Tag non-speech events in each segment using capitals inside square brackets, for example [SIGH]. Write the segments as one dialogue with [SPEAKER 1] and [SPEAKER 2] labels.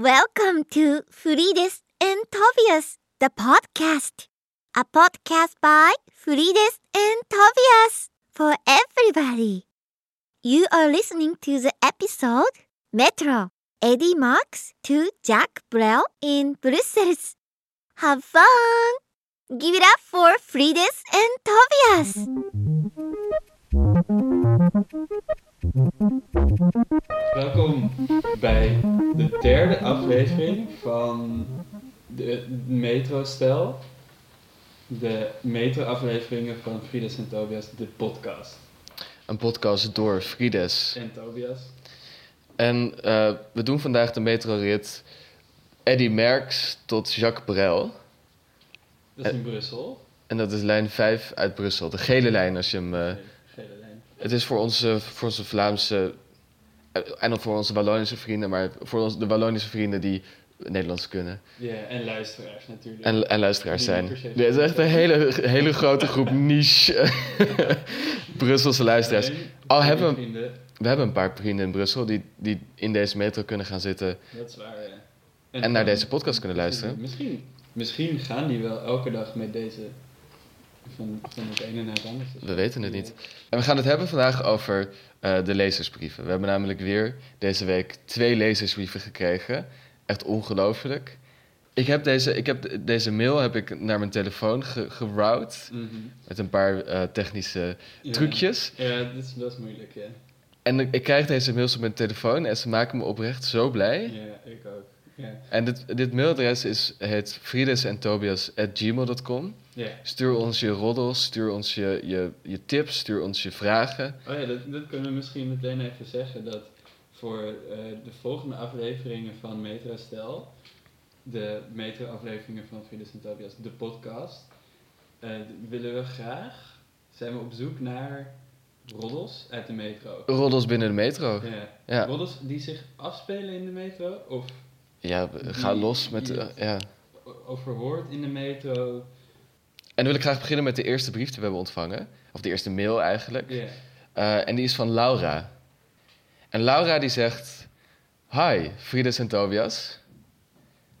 [SPEAKER 1] Welcome to Frides and Tobias, the podcast. A podcast by Frides and Tobias for everybody. You are listening to the episode Metro, Eddie Marks to Jack Brel in Brussels. Have fun! Give it up for Frides and Tobias.
[SPEAKER 2] Welkom bij de derde aflevering van de Metro-stijl. De Metro-afleveringen van Frides en Tobias, de podcast.
[SPEAKER 3] Een podcast door Frides.
[SPEAKER 2] En Tobias.
[SPEAKER 3] En eh, we doen vandaag de metrorit Eddy Merckx tot Jacques Brel.
[SPEAKER 2] Dat is in Brussel.
[SPEAKER 3] En dat is lijn 5 uit Brussel. De gele lijn als je hem... eh. Het is voor onze, voor onze Vlaamse... eh, en ook voor onze Wallonische vrienden, maar voor ons, de Wallonische vrienden die Nederlands kunnen.
[SPEAKER 2] Ja, en luisteraars natuurlijk.
[SPEAKER 3] En, en luisteraars
[SPEAKER 2] Die
[SPEAKER 3] zijn. Dit is echt een hele, hele grote groep [LAUGHS] niche [LAUGHS] Brusselse luisteraars.
[SPEAKER 2] Alleen
[SPEAKER 3] Al hebben we-
[SPEAKER 2] vrienden,
[SPEAKER 3] We hebben een paar vrienden in Brussel die, die in deze metro kunnen gaan zitten
[SPEAKER 2] Dat is waar, ja.
[SPEAKER 3] en naar deze podcast kunnen luisteren.
[SPEAKER 2] Misschien, misschien gaan die wel elke dag met deze van, van het ene naar het andere.
[SPEAKER 3] We weten het niet. En we gaan het hebben vandaag over eh, de lezersbrieven. We hebben namelijk weer deze week twee lezersbrieven gekregen. Echt ongelooflijk. Ik heb deze, ik heb de- deze mail heb ik naar mijn telefoon ge- geroute
[SPEAKER 2] Mhm.
[SPEAKER 3] met een paar eh, technische
[SPEAKER 2] Ja.
[SPEAKER 3] trucjes.
[SPEAKER 2] Ja, dat is, is moeilijk, ja.
[SPEAKER 3] En ik, ik krijg deze mails op mijn telefoon en ze maken me oprecht zo blij.
[SPEAKER 2] Ja, ik ook.
[SPEAKER 3] En dit, dit mailadres is, heet friedesentobias.gmail.com.
[SPEAKER 2] ja.
[SPEAKER 3] Stuur ons je roddels, stuur ons je, je, je tips, stuur ons je vragen.
[SPEAKER 2] Oh ja, dat, dat kunnen we misschien meteen even zeggen. Dat voor eh, de volgende afleveringen van Metro Stel, de Metro-afleveringen van Frides en Tobias, de podcast, eh, willen we graag, zijn we op zoek naar roddels uit de metro.
[SPEAKER 3] Roddels binnen de metro.
[SPEAKER 2] Ja.
[SPEAKER 3] Ja,
[SPEAKER 2] Roddels die zich afspelen in de metro, of
[SPEAKER 3] ja ga los met... eh, ja.
[SPEAKER 2] overhoord in de metro.
[SPEAKER 3] En dan wil ik graag beginnen met de eerste brief die we hebben ontvangen. Of de eerste mail eigenlijk. Eh, en die is van Laura. En Laura die zegt... Hi, Frides en Tobias.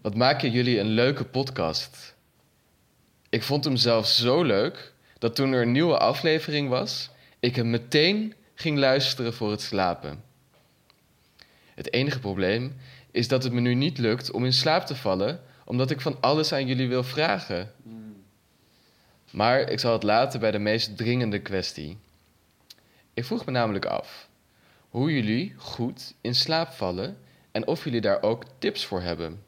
[SPEAKER 3] Wat maken jullie een leuke podcast. Ik vond hem zelf zo leuk... dat toen er een nieuwe aflevering was... ik hem meteen ging luisteren voor het slapen. Het enige probleem is dat het me nu niet lukt om in slaap te vallen... omdat ik van alles aan jullie wil vragen... Maar ik zal het laten bij de meest dringende kwestie. Ik vroeg me namelijk af hoe jullie goed in slaap vallen en of jullie daar ook tips voor hebben.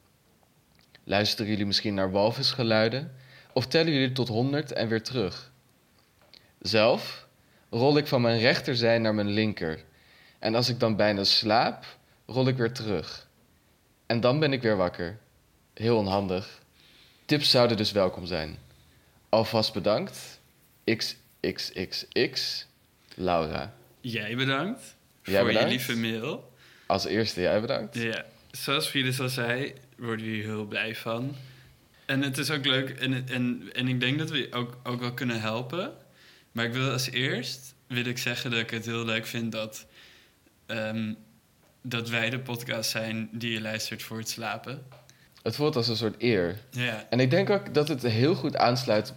[SPEAKER 3] Luisteren jullie misschien naar walvisgeluiden of tellen jullie tot 100 en weer terug? Zelf rol ik van mijn rechterzij naar mijn linker. En als ik dan bijna slaap, rol ik weer terug. En dan ben ik weer wakker. Heel onhandig. Tips zouden dus welkom zijn. Alvast bedankt. XXXX. Laura.
[SPEAKER 4] Jij bedankt
[SPEAKER 3] Jij
[SPEAKER 4] voor
[SPEAKER 3] bedankt.
[SPEAKER 4] je lieve mail.
[SPEAKER 3] Als eerste jij bedankt.
[SPEAKER 4] Ja, zoals Frides al zei, worden we hier heel blij van. En het is ook leuk en, en, en ik denk dat we je ook, ook wel kunnen helpen. Maar ik wil als eerst wil ik zeggen dat ik het heel leuk vind dat, ehm, dat wij de podcast zijn die je luistert voor het slapen.
[SPEAKER 3] Het voelt als een soort eer.
[SPEAKER 4] Ja,
[SPEAKER 3] En ik denk ook dat het heel goed aansluit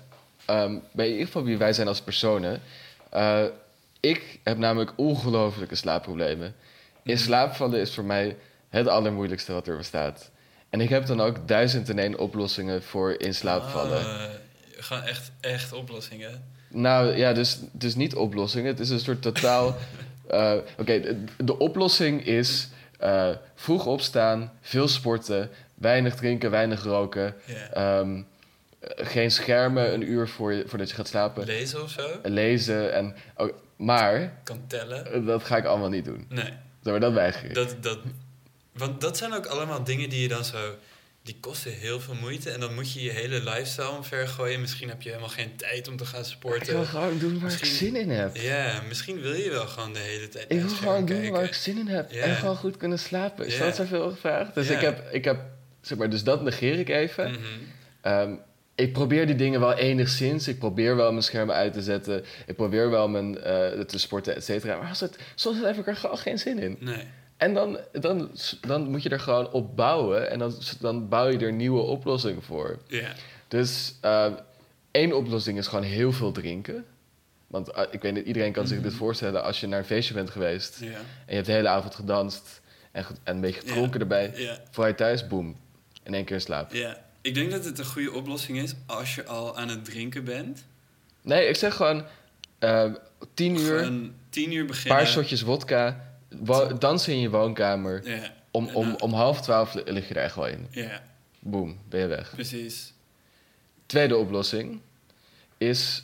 [SPEAKER 3] ehm, bij in ieder geval wie wij zijn als personen. Eh, ik heb namelijk ongelofelijke slaapproblemen. In
[SPEAKER 4] Mhm.
[SPEAKER 3] slaap vallen is voor mij het allermoeilijkste wat er bestaat. En ik heb dan ook duizend en één oplossingen voor in slaap vallen.
[SPEAKER 4] Ah, gewoon echt, echt oplossingen.
[SPEAKER 3] Nou ja, dus, dus niet oplossingen. Het is een soort totaal. [LAUGHS] eh, Oké, de, de oplossing is eh, vroeg opstaan, veel sporten, weinig drinken, weinig roken. Ehm, eh, geen schermen een uur voor je, voordat je gaat slapen.
[SPEAKER 4] Lezen of zo?
[SPEAKER 3] Lezen en. oh, maar
[SPEAKER 4] Kan tellen?
[SPEAKER 3] dat ga ik allemaal niet doen.
[SPEAKER 4] Nee.
[SPEAKER 3] Zeg maar, dat weiger ik.
[SPEAKER 4] Dat, dat, want dat zijn ook allemaal dingen die je dan zo... Die kosten heel veel moeite. En dan moet je je hele lifestyle omvergooien. Misschien heb je helemaal geen tijd om te gaan
[SPEAKER 3] Ik wil
[SPEAKER 4] sporten.
[SPEAKER 3] gewoon doen waar ik zin in heb.
[SPEAKER 4] Ja, misschien wil je wel gewoon de hele tijd
[SPEAKER 3] Ik wil gewoon doen
[SPEAKER 4] kijken.
[SPEAKER 3] waar ik zin in heb. En gewoon goed kunnen slapen. Is
[SPEAKER 4] Ja.
[SPEAKER 3] dat zoveel gevraagd? Dus ik heb, ik heb, zeg maar, dus dat negeer ik even.
[SPEAKER 4] Mhm.
[SPEAKER 3] Ehm, ik probeer die dingen wel enigszins. Ik probeer wel mijn schermen uit te zetten. Ik probeer wel mijn, eh, te sporten, et cetera. Maar als het, soms heb ik er gewoon geen zin in.
[SPEAKER 4] Nee.
[SPEAKER 3] En dan, dan, dan moet je er gewoon op bouwen. En dan, dan bouw je er nieuwe oplossingen voor. Dus eh, één oplossing is gewoon heel veel drinken. Want eh, ik weet niet, iedereen kan zich dit
[SPEAKER 4] Mhm.
[SPEAKER 3] voorstellen als je naar een feestje bent geweest. En je hebt de hele avond gedanst en, ge- en een beetje gedronken erbij. Voor je thuis, boem. In één keer in slaap.
[SPEAKER 4] Ik denk dat het een goede oplossing is als je al aan het drinken bent.
[SPEAKER 3] Nee, ik zeg gewoon eh, tien uur, een
[SPEAKER 4] Gewoon tien uur beginnen.
[SPEAKER 3] paar shotjes wodka, dansen in je woonkamer. Om, om, om half twaalf li- lig je er echt wel in.
[SPEAKER 4] Ja,
[SPEAKER 3] Boem, ben je weg.
[SPEAKER 4] precies.
[SPEAKER 3] Tweede oplossing is...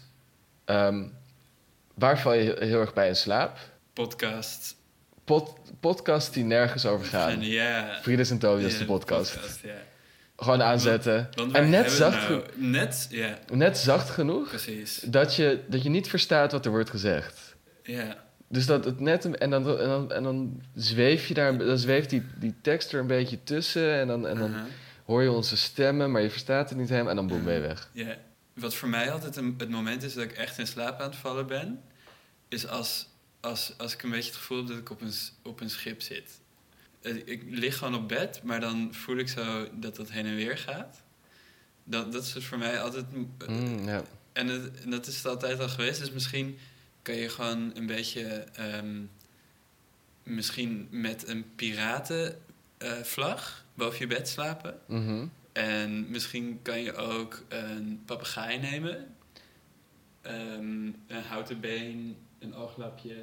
[SPEAKER 3] ehm, waar val je heel, erg bij in slaap?
[SPEAKER 4] Podcast.
[SPEAKER 3] Pod, podcast die nergens over gaan.
[SPEAKER 4] Ja.
[SPEAKER 3] Frides en Tobias, de podcast.
[SPEAKER 4] ja.
[SPEAKER 3] Gewoon aanzetten.
[SPEAKER 4] Want
[SPEAKER 3] en net zacht,
[SPEAKER 4] nou- Net,
[SPEAKER 3] net zacht genoeg
[SPEAKER 4] precies.
[SPEAKER 3] dat je, dat je niet verstaat wat er wordt gezegd.
[SPEAKER 4] Ja,
[SPEAKER 3] Dus dat het net... een- En dan, en dan, en dan zweef je daar... Dan zweeft die, die tekst er een beetje tussen. En dan, en dan
[SPEAKER 4] aha.
[SPEAKER 3] hoor je onze stemmen, maar je verstaat het niet helemaal. En dan boem, ben je weg.
[SPEAKER 4] Ja, wat voor mij altijd een, het moment is dat ik echt in slaap aan het vallen ben, is als, als, als ik een beetje het gevoel heb dat ik op een, op een schip zit. Eh, Ik lig gewoon op bed, maar dan voel ik zo dat dat heen en weer gaat. Dat, dat is dus voor mij altijd.
[SPEAKER 3] Mm.
[SPEAKER 4] En, het- en dat is het altijd al geweest, dus misschien kan je gewoon een beetje. ehm, misschien met een piratenvlag boven je bed slapen.
[SPEAKER 3] Mhm.
[SPEAKER 4] En misschien kan je ook een papegaai nemen. Ehm, een houten been, een ooglapje.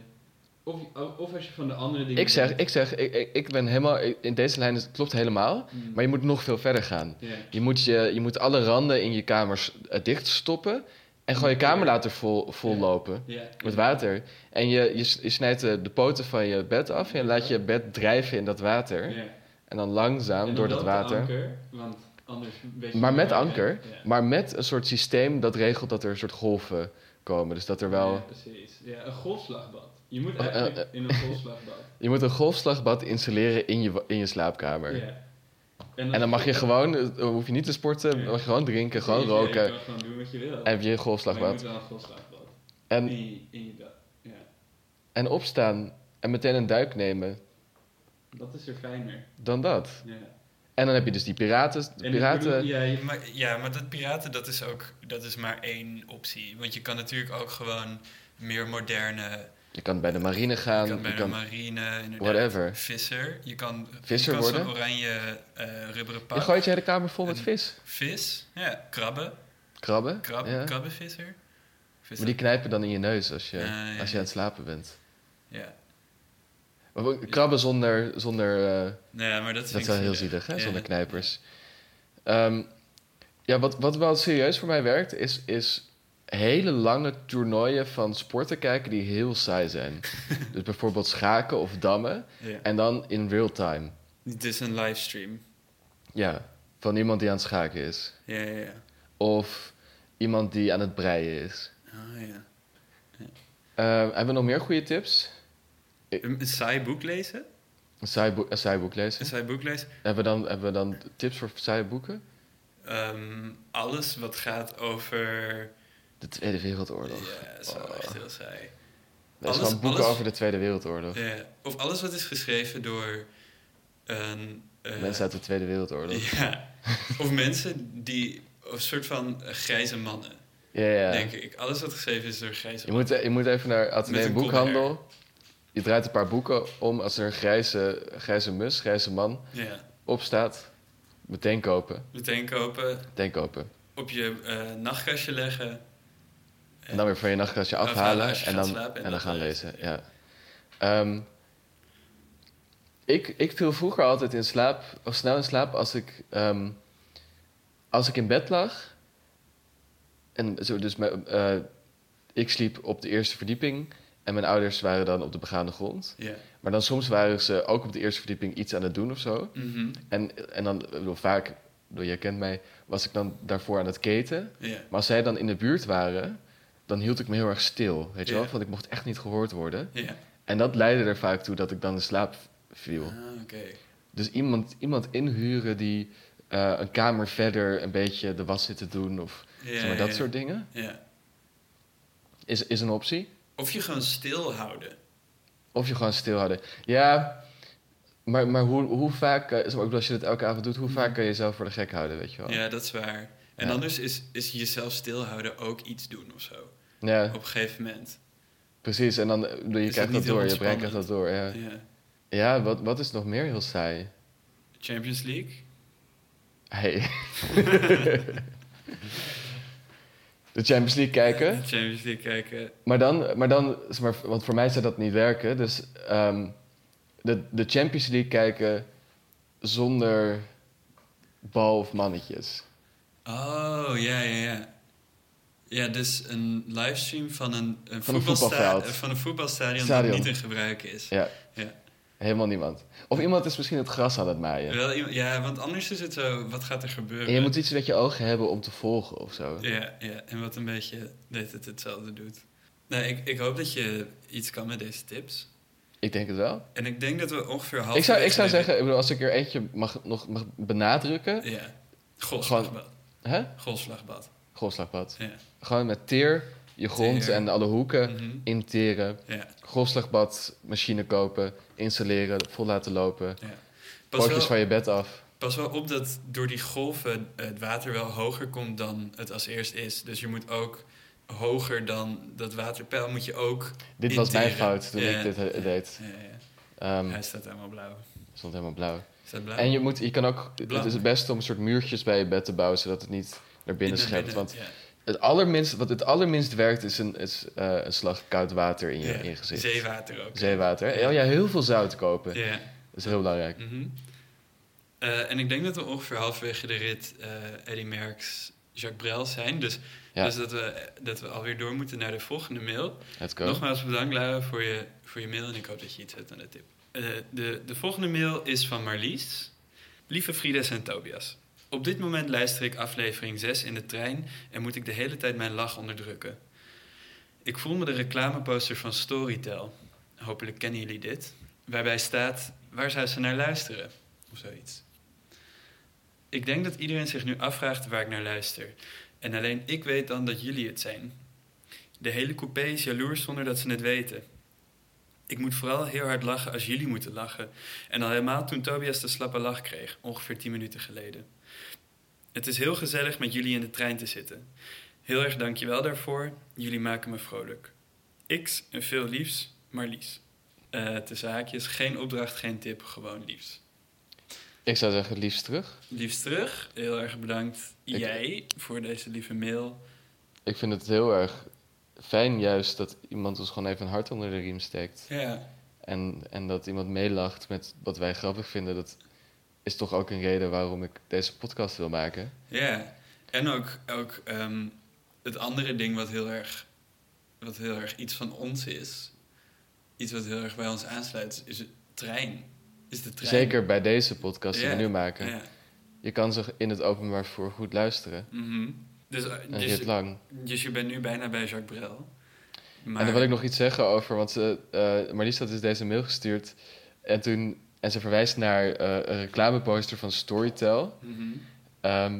[SPEAKER 2] Of, of als je van de andere dingen...
[SPEAKER 3] Ik zeg, ik, zeg ik, ik, ben helemaal... In deze lijn het klopt helemaal.
[SPEAKER 2] Mm.
[SPEAKER 3] Maar je moet nog veel verder gaan. Je moet, je, je moet alle randen in je kamers uh, dichtstoppen. En gewoon je kamer laten vol, vol lopen. Met water. En je, je, snijdt de, de poten van je bed af. En laat je bed drijven in dat water. En dan langzaam
[SPEAKER 2] En
[SPEAKER 3] door dat water.
[SPEAKER 2] Anker, want anders weet je
[SPEAKER 3] Maar met anker. Maar met een soort systeem dat regelt dat er een soort golven komen. Dus dat er wel...
[SPEAKER 2] Ja, precies. Ja, een golfslagbad. Je moet
[SPEAKER 3] Eh, eh,
[SPEAKER 2] eigenlijk in een golfslagbad. [LAUGHS]
[SPEAKER 3] Je moet een golfslagbad installeren in je, in je slaapkamer. En dan mag je gewoon, eh, dan hoef je niet te sporten, dan mag je gewoon drinken, gewoon
[SPEAKER 2] Je- Je
[SPEAKER 3] roken.
[SPEAKER 2] kan gewoon doen wat je wil.
[SPEAKER 3] En heb je een
[SPEAKER 2] je
[SPEAKER 3] golfslagbad.
[SPEAKER 2] moet wel een golfslagbad.
[SPEAKER 3] En,
[SPEAKER 2] In je, in je bed. Ja.
[SPEAKER 3] en opstaan en meteen een duik nemen,
[SPEAKER 2] Dat is er fijner.
[SPEAKER 3] dan dat.
[SPEAKER 2] Ja.
[SPEAKER 3] En dan heb je dus die piraten. Piraten
[SPEAKER 2] bedoel, ja, je-
[SPEAKER 4] Maar, ja, maar dat piraten, dat is ook dat is maar één optie. Want je kan natuurlijk ook gewoon meer moderne...
[SPEAKER 3] je kan bij de marine
[SPEAKER 4] Je
[SPEAKER 3] gaan.
[SPEAKER 4] kan bij
[SPEAKER 3] je
[SPEAKER 4] de
[SPEAKER 3] kan,
[SPEAKER 4] marine.
[SPEAKER 3] Whatever.
[SPEAKER 4] Visser. Je kan,
[SPEAKER 3] Visser
[SPEAKER 4] je kan zo'n
[SPEAKER 3] worden?
[SPEAKER 4] oranje eh rubberen pak.
[SPEAKER 3] je gooit je hele kamer vol met vis.
[SPEAKER 4] Vis. Ja, krabben.
[SPEAKER 3] Krabben.
[SPEAKER 4] Krab,
[SPEAKER 3] ja.
[SPEAKER 4] Krabbenvisser. Visser.
[SPEAKER 3] Maar die knijpen dan in je neus als je, als je aan het slapen bent.
[SPEAKER 4] Ja.
[SPEAKER 3] Maar krabben zonder, zonder
[SPEAKER 4] Nou ja, maar dat,
[SPEAKER 3] dat is wel heel
[SPEAKER 4] zielig.
[SPEAKER 3] hè?
[SPEAKER 4] Ja,
[SPEAKER 3] Zonder knijpers. Ehm, ja, wat, wat wel serieus voor mij werkt, is, is hele lange toernooien van sporten kijken die heel saai zijn. [LAUGHS] dus bijvoorbeeld schaken of dammen.
[SPEAKER 4] Ja.
[SPEAKER 3] En dan in real time.
[SPEAKER 4] Het is een livestream.
[SPEAKER 3] Ja, van iemand die aan het schaken is.
[SPEAKER 4] Ja, ja, ja.
[SPEAKER 3] Of iemand die aan het breien is.
[SPEAKER 4] Ah, ja.
[SPEAKER 3] Ehm, hebben we nog meer goede tips?
[SPEAKER 4] Een, een saai boek lezen?
[SPEAKER 3] Een saai, boek, een saai boek lezen?
[SPEAKER 4] Een saai boek lezen?
[SPEAKER 3] Hebben we, dan, hebben we dan tips voor saaie boeken?
[SPEAKER 4] Ehm, alles wat gaat over...
[SPEAKER 3] De Tweede Wereldoorlog.
[SPEAKER 4] Ja, dat is wel
[SPEAKER 3] Oh.
[SPEAKER 4] echt heel saai.
[SPEAKER 3] Dat is
[SPEAKER 4] alles-
[SPEAKER 3] gewoon boeken
[SPEAKER 4] alles-
[SPEAKER 3] over de Tweede Wereldoorlog.
[SPEAKER 4] Ja. Of alles wat is geschreven door een... eh,
[SPEAKER 3] Mensen uit de Tweede Wereldoorlog. [LAUGHS]
[SPEAKER 4] Ja. Of mensen die... Of een soort van eh, grijze mannen,
[SPEAKER 3] Ja, ja.
[SPEAKER 4] denk ik. Alles wat geschreven is door grijze
[SPEAKER 3] Je
[SPEAKER 4] mannen.
[SPEAKER 3] moet, je moet even naar
[SPEAKER 4] een
[SPEAKER 3] Boekhandel. Je draait een paar boeken om. Als er een grijze, grijze mus, grijze man
[SPEAKER 4] Ja.
[SPEAKER 3] op staat, meteen kopen.
[SPEAKER 4] Meteen kopen,
[SPEAKER 3] Meteen kopen.
[SPEAKER 4] op je eh, nachtkastje leggen.
[SPEAKER 3] En dan weer van je nachtkastje
[SPEAKER 4] Afhalen
[SPEAKER 3] en dan,
[SPEAKER 4] slapen en
[SPEAKER 3] en dan gaan
[SPEAKER 4] lezen.
[SPEAKER 3] Ja. Ehm, ik, ik viel vroeger altijd in slaap, of snel in slaap als ik, ehm, als ik in bed lag. En zo, dus eh, ik sliep op de eerste verdieping en mijn ouders waren dan op de begaande grond.
[SPEAKER 4] Ja.
[SPEAKER 3] Maar dan soms waren ze ook op de eerste verdieping iets aan het doen of zo.
[SPEAKER 4] Mhm.
[SPEAKER 3] En, en dan, bedoel, vaak, bedoel, jij kent mij, was ik dan daarvoor aan het keten.
[SPEAKER 4] Ja.
[SPEAKER 3] Maar als zij dan in de buurt waren, dan hield ik me heel erg stil. Weet je wel? Want ik mocht echt niet gehoord worden.
[SPEAKER 4] Ja.
[SPEAKER 3] En dat leidde er vaak toe dat ik dan in slaap viel.
[SPEAKER 4] Ah, oké.
[SPEAKER 3] Dus iemand, iemand inhuren die eh, een kamer verder een beetje de was zit te doen. Of zeg maar, dat soort dingen.
[SPEAKER 4] Ja.
[SPEAKER 3] Is, is een optie.
[SPEAKER 4] Of je gewoon stilhouden.
[SPEAKER 3] Of je gewoon stilhouden. Ja, Maar, maar hoe, hoe vaak, ik bedoel, als je dit elke avond doet, hoe vaak
[SPEAKER 4] Mhm.
[SPEAKER 3] kan je jezelf voor de gek houden, weet je wel?
[SPEAKER 4] Ja, dat is waar. En
[SPEAKER 3] Ja.
[SPEAKER 4] anders is, is jezelf stilhouden ook iets doen of zo.
[SPEAKER 3] Ja,
[SPEAKER 4] Op een gegeven moment.
[SPEAKER 3] precies. En dan, eh, je
[SPEAKER 4] Is
[SPEAKER 3] krijgt dat door, je brein krijgt dat door, ja.
[SPEAKER 4] Ja.
[SPEAKER 3] Ja, wat, wat is nog meer heel saai?
[SPEAKER 4] Champions League?
[SPEAKER 3] Hey. [LAUGHS] de Champions League kijken.
[SPEAKER 4] De Champions League kijken.
[SPEAKER 3] Maar dan, maar dan zeg maar, want voor mij zou dat niet werken. Dus ehm, de, de Champions League kijken zonder bal of mannetjes.
[SPEAKER 4] Oh, ja, ja, ja. Ja, dus een livestream van een, een,
[SPEAKER 3] Van een
[SPEAKER 4] voetbalsta-
[SPEAKER 3] voetbalveld.
[SPEAKER 4] van een voetbalstadion
[SPEAKER 3] Stadion.
[SPEAKER 4] dat niet in gebruik is.
[SPEAKER 3] Ja.
[SPEAKER 4] Ja.
[SPEAKER 3] Helemaal niemand. Of iemand is misschien het gras aan het maaien.
[SPEAKER 4] Wel, ja, want anders is het zo, wat gaat er gebeuren?
[SPEAKER 3] En je moet iets met je ogen hebben om te volgen of zo.
[SPEAKER 4] Ja, ja, en wat een beetje dat het hetzelfde doet. Nee, ik, ik hoop dat je iets kan met deze tips.
[SPEAKER 3] Ik denk het wel.
[SPEAKER 4] En ik denk dat we ongeveer half.
[SPEAKER 3] Ik zou, ik zou zeggen, ik bedoel, als ik er eentje mag, nog mag benadrukken.
[SPEAKER 4] Ja. Golfslagbad.
[SPEAKER 3] Hè?
[SPEAKER 4] Golfslagbad.
[SPEAKER 3] Golfslagbad.
[SPEAKER 4] Ja.
[SPEAKER 3] Gewoon met teer je grond
[SPEAKER 4] Teer.
[SPEAKER 3] en alle hoeken
[SPEAKER 4] Mhm.
[SPEAKER 3] interen.
[SPEAKER 4] Ja.
[SPEAKER 3] Golfslagbad, machine kopen, installeren, vol laten lopen.
[SPEAKER 4] ja.
[SPEAKER 3] Van je bed af.
[SPEAKER 4] pas wel op dat door die golven het water wel hoger komt dan het als eerst is. Dus je moet ook hoger dan dat waterpeil moet je ook.
[SPEAKER 3] Dit was mijn fout toen
[SPEAKER 4] Ja.
[SPEAKER 3] ik dit deed.
[SPEAKER 4] Ja, ja.
[SPEAKER 3] Ehm
[SPEAKER 4] Hij staat helemaal blauw.
[SPEAKER 3] stond helemaal blauw. En je, moet, je kan ook,
[SPEAKER 4] Blauw.
[SPEAKER 3] het is het beste om een soort muurtjes bij je bed te bouwen, zodat het niet naar binnen schept. Want
[SPEAKER 4] ja.
[SPEAKER 3] het allerminst, wat het allerminst werkt is een, is, eh, een slag koud water in je,
[SPEAKER 4] Ja.
[SPEAKER 3] in je gezicht.
[SPEAKER 4] Zeewater ook.
[SPEAKER 3] Zeewater. Ja, ja, heel veel zout kopen.
[SPEAKER 4] Ja.
[SPEAKER 3] Dat is heel belangrijk.
[SPEAKER 4] Mhm. Eh, en ik denk dat we ongeveer halverwege de rit eh Eddie Merckx, Jacques Brel zijn. Dus, dus dat, we, dat we alweer door moeten naar de volgende mail.
[SPEAKER 3] Let's go.
[SPEAKER 4] Nogmaals bedankt Lara voor je, voor je mail en ik hoop dat je iets hebt aan de tip. De, de volgende mail is van Marlies. Lieve Frides en Tobias. Op dit moment luister ik aflevering 6 in de trein en moet ik de hele tijd mijn lach onderdrukken. Ik voel me de reclameposter van Storytel. Hopelijk kennen jullie dit. Waarbij staat, waar zou ze naar luisteren? Of zoiets. Ik denk dat iedereen zich nu afvraagt waar ik naar luister. En alleen ik weet dan dat jullie het zijn. De hele coupé is jaloers zonder dat ze het weten. Ik moet vooral heel hard lachen als jullie moeten lachen. En al helemaal toen Tobias de slappe lach kreeg, ongeveer 10 minuten geleden. Het is heel gezellig met jullie in de trein te zitten. Heel erg dankjewel daarvoor. Jullie maken me vrolijk. X en veel liefs, Marlies. Eh tussen haakjes, geen opdracht, geen tip, gewoon liefs.
[SPEAKER 3] Ik zou zeggen, liefst terug.
[SPEAKER 4] Liefst terug, heel erg bedankt
[SPEAKER 3] Ik-
[SPEAKER 4] jij voor deze lieve mail.
[SPEAKER 3] Ik vind het heel erg fijn juist dat iemand ons gewoon even een hart onder de riem steekt.
[SPEAKER 4] Ja,
[SPEAKER 3] En, en dat iemand meelacht met wat wij grappig vinden. Dat is toch ook een reden waarom ik deze podcast wil maken.
[SPEAKER 4] ja. En ook, ook ehm, het andere ding wat heel, erg, wat heel erg iets van ons is, iets wat heel erg bij ons aansluit, is de trein. Is de trein.
[SPEAKER 3] Zeker bij deze podcast die we nu maken. Je kan ze in het openbaar vervoer goed luisteren.
[SPEAKER 4] Mhm. Dus, eh,
[SPEAKER 3] Een
[SPEAKER 4] dus,
[SPEAKER 3] lang.
[SPEAKER 4] dus je bent nu bijna bij Jacques Brel. Maar,
[SPEAKER 3] En dan wil ik nog iets zeggen over, want ze, eh Marlies had dus deze mail gestuurd. En, toen, en ze verwijst naar eh, een reclameposter van Storytel.
[SPEAKER 4] Mhm.
[SPEAKER 3] Ehm,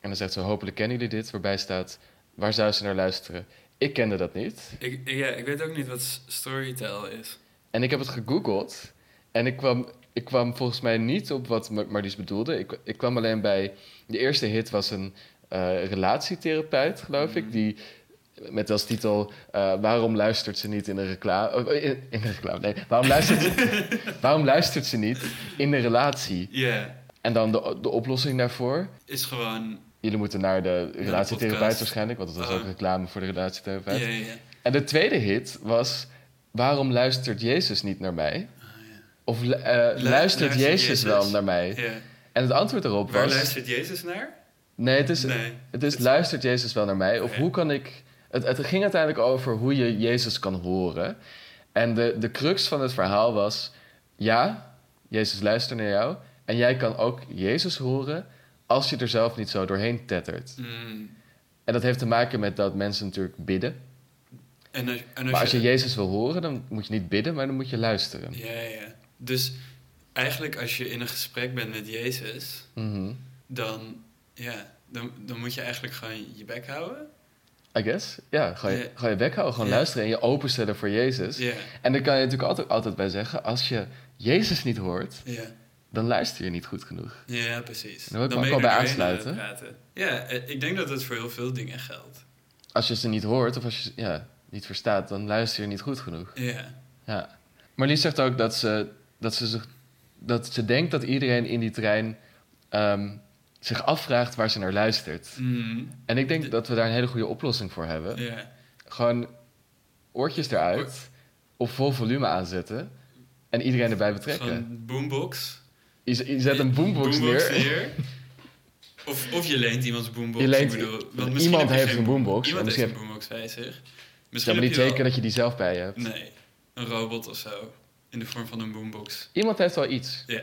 [SPEAKER 3] en dan zegt ze, hopelijk kennen jullie dit, waarbij staat, waar zou ze naar luisteren? Ik kende dat niet.
[SPEAKER 4] ik, ja, ik weet ook niet wat Storytel is.
[SPEAKER 3] En ik heb het gegoogeld. En ik kwam, ik kwam volgens mij niet op wat Mar- Marlies bedoelde. Ik, ik kwam alleen bij, de eerste hit was een eh, relatietherapeut, geloof ik,
[SPEAKER 4] Mhm.
[SPEAKER 3] die met als titel eh, Waarom luistert ze niet in de reclame? oh, in, in de reclame, nee. Waarom luistert, ze, [LAUGHS] waarom luistert ze niet in de relatie?
[SPEAKER 4] Ja,
[SPEAKER 3] En dan de, de oplossing daarvoor.
[SPEAKER 4] is gewoon...
[SPEAKER 3] Jullie moeten naar de relatietherapeut waarschijnlijk, want het was
[SPEAKER 4] Oh.
[SPEAKER 3] ook reclame voor de relatietherapeut.
[SPEAKER 4] Ja, ja.
[SPEAKER 3] En de tweede hit was Waarom luistert Jezus niet naar mij? Of lu- eh, luistert
[SPEAKER 4] luistert
[SPEAKER 3] Jezus,
[SPEAKER 4] Jezus?
[SPEAKER 3] wel naar mij? En het antwoord erop
[SPEAKER 4] Waar
[SPEAKER 3] was...
[SPEAKER 4] luistert Jezus naar?
[SPEAKER 3] Nee, het is,
[SPEAKER 4] Nee.
[SPEAKER 3] het is
[SPEAKER 4] Het-
[SPEAKER 3] luistert Jezus wel naar mij? Of hoe kan ik... Het, het ging uiteindelijk over hoe je Jezus kan horen. En de, de crux van het verhaal was... Ja, Jezus luistert naar jou. En jij kan ook Jezus horen... als je er zelf niet zo doorheen tettert.
[SPEAKER 4] Mm.
[SPEAKER 3] En dat heeft te maken met dat mensen natuurlijk bidden.
[SPEAKER 4] En als, en als
[SPEAKER 3] Maar als je Jezus wil horen, dan moet je niet bidden, maar dan moet je luisteren.
[SPEAKER 4] Ja, ja. Dus eigenlijk als je in een gesprek bent met Jezus,
[SPEAKER 3] Mhm.
[SPEAKER 4] dan, ja, dan, dan moet je eigenlijk gewoon je bek houden.
[SPEAKER 3] I guess. Ja, ga je,
[SPEAKER 4] Ja.
[SPEAKER 3] ga je bek houden, gewoon luisteren en je openstellen voor Jezus. En dan kan je natuurlijk altijd, altijd bij zeggen, als je Jezus niet hoort, dan luister je niet goed genoeg.
[SPEAKER 4] Ja, precies.
[SPEAKER 3] Daar wil ik me ook wel bij aansluiten.
[SPEAKER 4] Ja, eh, ik denk dat het voor heel veel dingen geldt.
[SPEAKER 3] Als je ze niet hoort of als je ze ja, niet verstaat, dan luister je niet goed genoeg.
[SPEAKER 4] Ja.
[SPEAKER 3] Ja. Marlies zegt ook dat ze, dat ze, dat ze denkt dat iedereen in die trein ehm, zich afvraagt waar ze naar luistert.
[SPEAKER 4] Mhm.
[SPEAKER 3] En ik denk dat we daar een hele goede oplossing voor hebben.
[SPEAKER 4] Ja.
[SPEAKER 3] Gewoon oortjes eruit, op vol volume aanzetten en iedereen erbij betrekken.
[SPEAKER 4] Van boombox.
[SPEAKER 3] Je, je zet een boombox, neer. [LAUGHS]
[SPEAKER 4] Of, of je leent iemands boombox.
[SPEAKER 3] Je leent-
[SPEAKER 4] bedoel, want misschien
[SPEAKER 3] iemand heeft een
[SPEAKER 4] boom-
[SPEAKER 3] boombox,
[SPEAKER 4] Iemand heeft een boombox bij zich.
[SPEAKER 3] Ja,
[SPEAKER 4] Misschien
[SPEAKER 3] maar niet zeker dat je die zelf bij je hebt.
[SPEAKER 4] Nee, een robot of zo. In de vorm van een boombox.
[SPEAKER 3] Iemand heeft wel iets.
[SPEAKER 4] Ja.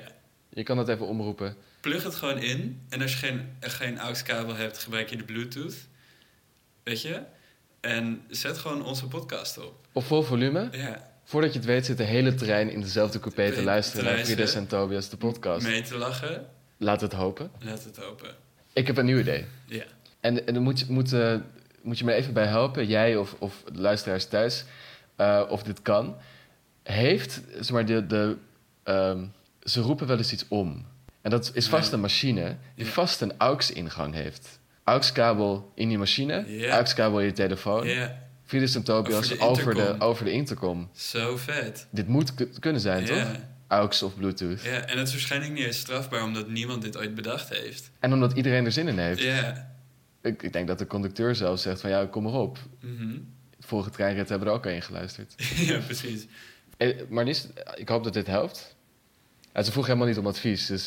[SPEAKER 3] Je kan dat even omroepen.
[SPEAKER 4] Plug het gewoon in. En als je geen, geen AUX-kabel hebt, gebruik je de Bluetooth. Weet je? En zet gewoon onze podcast op.
[SPEAKER 3] Op vol volume.
[SPEAKER 4] Ja.
[SPEAKER 3] Voordat je het weet zit de hele trein in dezelfde coupé te
[SPEAKER 4] Te
[SPEAKER 3] luisteren naar. Frides en Tobias, de podcast.
[SPEAKER 4] Mee te lachen.
[SPEAKER 3] Laat het hopen.
[SPEAKER 4] Laat het open.
[SPEAKER 3] Ik heb een nieuw idee.
[SPEAKER 4] Ja.
[SPEAKER 3] En, en dan moet, je- moet, eh, moet je me even bij helpen, jij of, of de luisteraars thuis, eh, of dit kan. Heeft, zeg maar, de, de, ehm, ze roepen wel eens iets om. En dat is vast een machine die vast een AUX-ingang heeft. AUX-kabel in die machine. AUX-kabel in je telefoon.
[SPEAKER 4] Ja.
[SPEAKER 3] Frides en Tobias
[SPEAKER 4] Over de
[SPEAKER 3] over de,
[SPEAKER 4] intercom.
[SPEAKER 3] de.
[SPEAKER 4] Zo vet.
[SPEAKER 3] Dit moet ku- kunnen zijn, toch? AUX of Bluetooth.
[SPEAKER 4] ja. En het is waarschijnlijk niet eens strafbaar omdat niemand dit ooit bedacht heeft.
[SPEAKER 3] En omdat iedereen er zin in heeft.
[SPEAKER 4] Ja.
[SPEAKER 3] Ik, ik denk dat de conducteur zelf zegt van ja, kom maar op.
[SPEAKER 4] Mhm.
[SPEAKER 3] Vorige treinrit hebben we er ook aan geluisterd. [LAUGHS]
[SPEAKER 4] ja, precies.
[SPEAKER 3] Eh, Marlies, ik hoop dat dit helpt. Ja, ze vroeg helemaal niet om advies, dus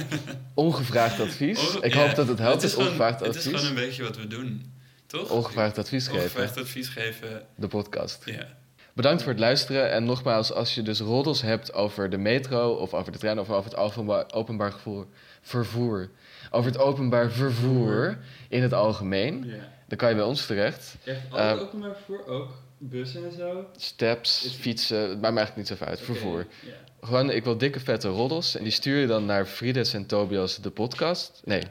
[SPEAKER 3] [LAUGHS] ongevraagd advies.
[SPEAKER 4] Onge-
[SPEAKER 3] ik
[SPEAKER 4] ja,
[SPEAKER 3] hoop dat het helpt,
[SPEAKER 4] is
[SPEAKER 3] is
[SPEAKER 4] gewoon-
[SPEAKER 3] ongevraagd
[SPEAKER 4] Het is
[SPEAKER 3] advies.
[SPEAKER 4] gewoon een beetje wat we doen. Toch?
[SPEAKER 3] Ongevraagd advies geven,
[SPEAKER 4] Ongevraagd advies geven.
[SPEAKER 3] de podcast.
[SPEAKER 4] Ja.
[SPEAKER 3] Bedankt voor het luisteren en nogmaals, als je dus roddels hebt over de metro of over de trein of over het openbaar, openbaar gevoer, vervoer, over het openbaar vervoer in het algemeen,
[SPEAKER 2] Ja.
[SPEAKER 3] dan kan je bij ons terecht.
[SPEAKER 2] Echt
[SPEAKER 3] Eh,
[SPEAKER 2] alles openbaar vervoer, ook bussen en zo.
[SPEAKER 3] Steps, fietsen, het maakt me eigenlijk niet zo uit, vervoer.
[SPEAKER 2] Ja.
[SPEAKER 3] Gewoon, ik wil dikke vette roddels. En die stuur je dan naar Frides en Tobias, de podcast. Nee,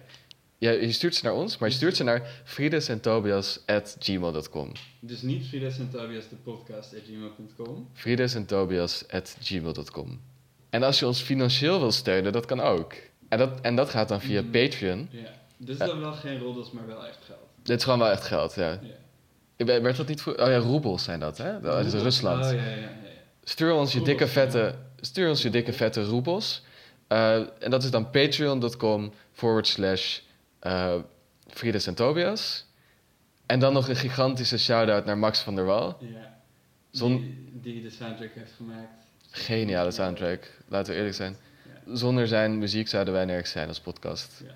[SPEAKER 3] ja, je stuurt ze naar ons, maar je stuurt ze naar fridesentobias.gmail.com.
[SPEAKER 2] Dus niet Frides en Tobias, de podcast, at gmail.com.
[SPEAKER 3] fridesentobias.gmail.com. En als je ons financieel wil steunen, dat kan ook. En dat, en dat gaat dan via
[SPEAKER 2] Mhm.
[SPEAKER 3] Patreon.
[SPEAKER 2] Ja. Dus dan wel geen roddels, maar wel echt geld.
[SPEAKER 3] Dit is gewoon wel echt geld, ja.
[SPEAKER 2] Ja.
[SPEAKER 3] Werd dat niet voor... Oh ja, roebels zijn dat, hè? Dat is Rusland.
[SPEAKER 2] Oh ja, ja, ja.
[SPEAKER 3] Stuur ons je dikke vette. Stuur ons je dikke vette roebels. Eh, en dat is dan patreon.com forward slash eh, Frides en Tobias. En dan nog een gigantische shout-out naar Max van der Wal.
[SPEAKER 2] Ja.
[SPEAKER 3] Zon-
[SPEAKER 2] Die, die de soundtrack heeft gemaakt.
[SPEAKER 3] Geniale soundtrack, laten we eerlijk zijn.
[SPEAKER 2] Ja,
[SPEAKER 3] Zonder zijn muziek zouden wij nergens zijn als podcast.
[SPEAKER 2] ja.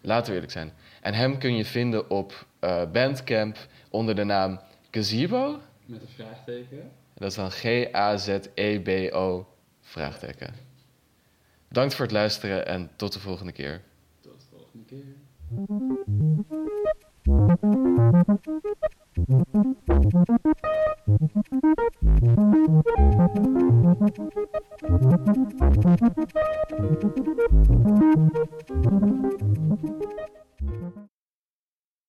[SPEAKER 3] Laten we eerlijk zijn. En hem kun je vinden op eh, Bandcamp onder de naam Gazebo.
[SPEAKER 2] Met een vraagteken.
[SPEAKER 3] Dat is dan G-A-Z-E-B-O Vraagteken. Bedankt voor het luisteren en tot de volgende keer.
[SPEAKER 2] Tot de volgende keer.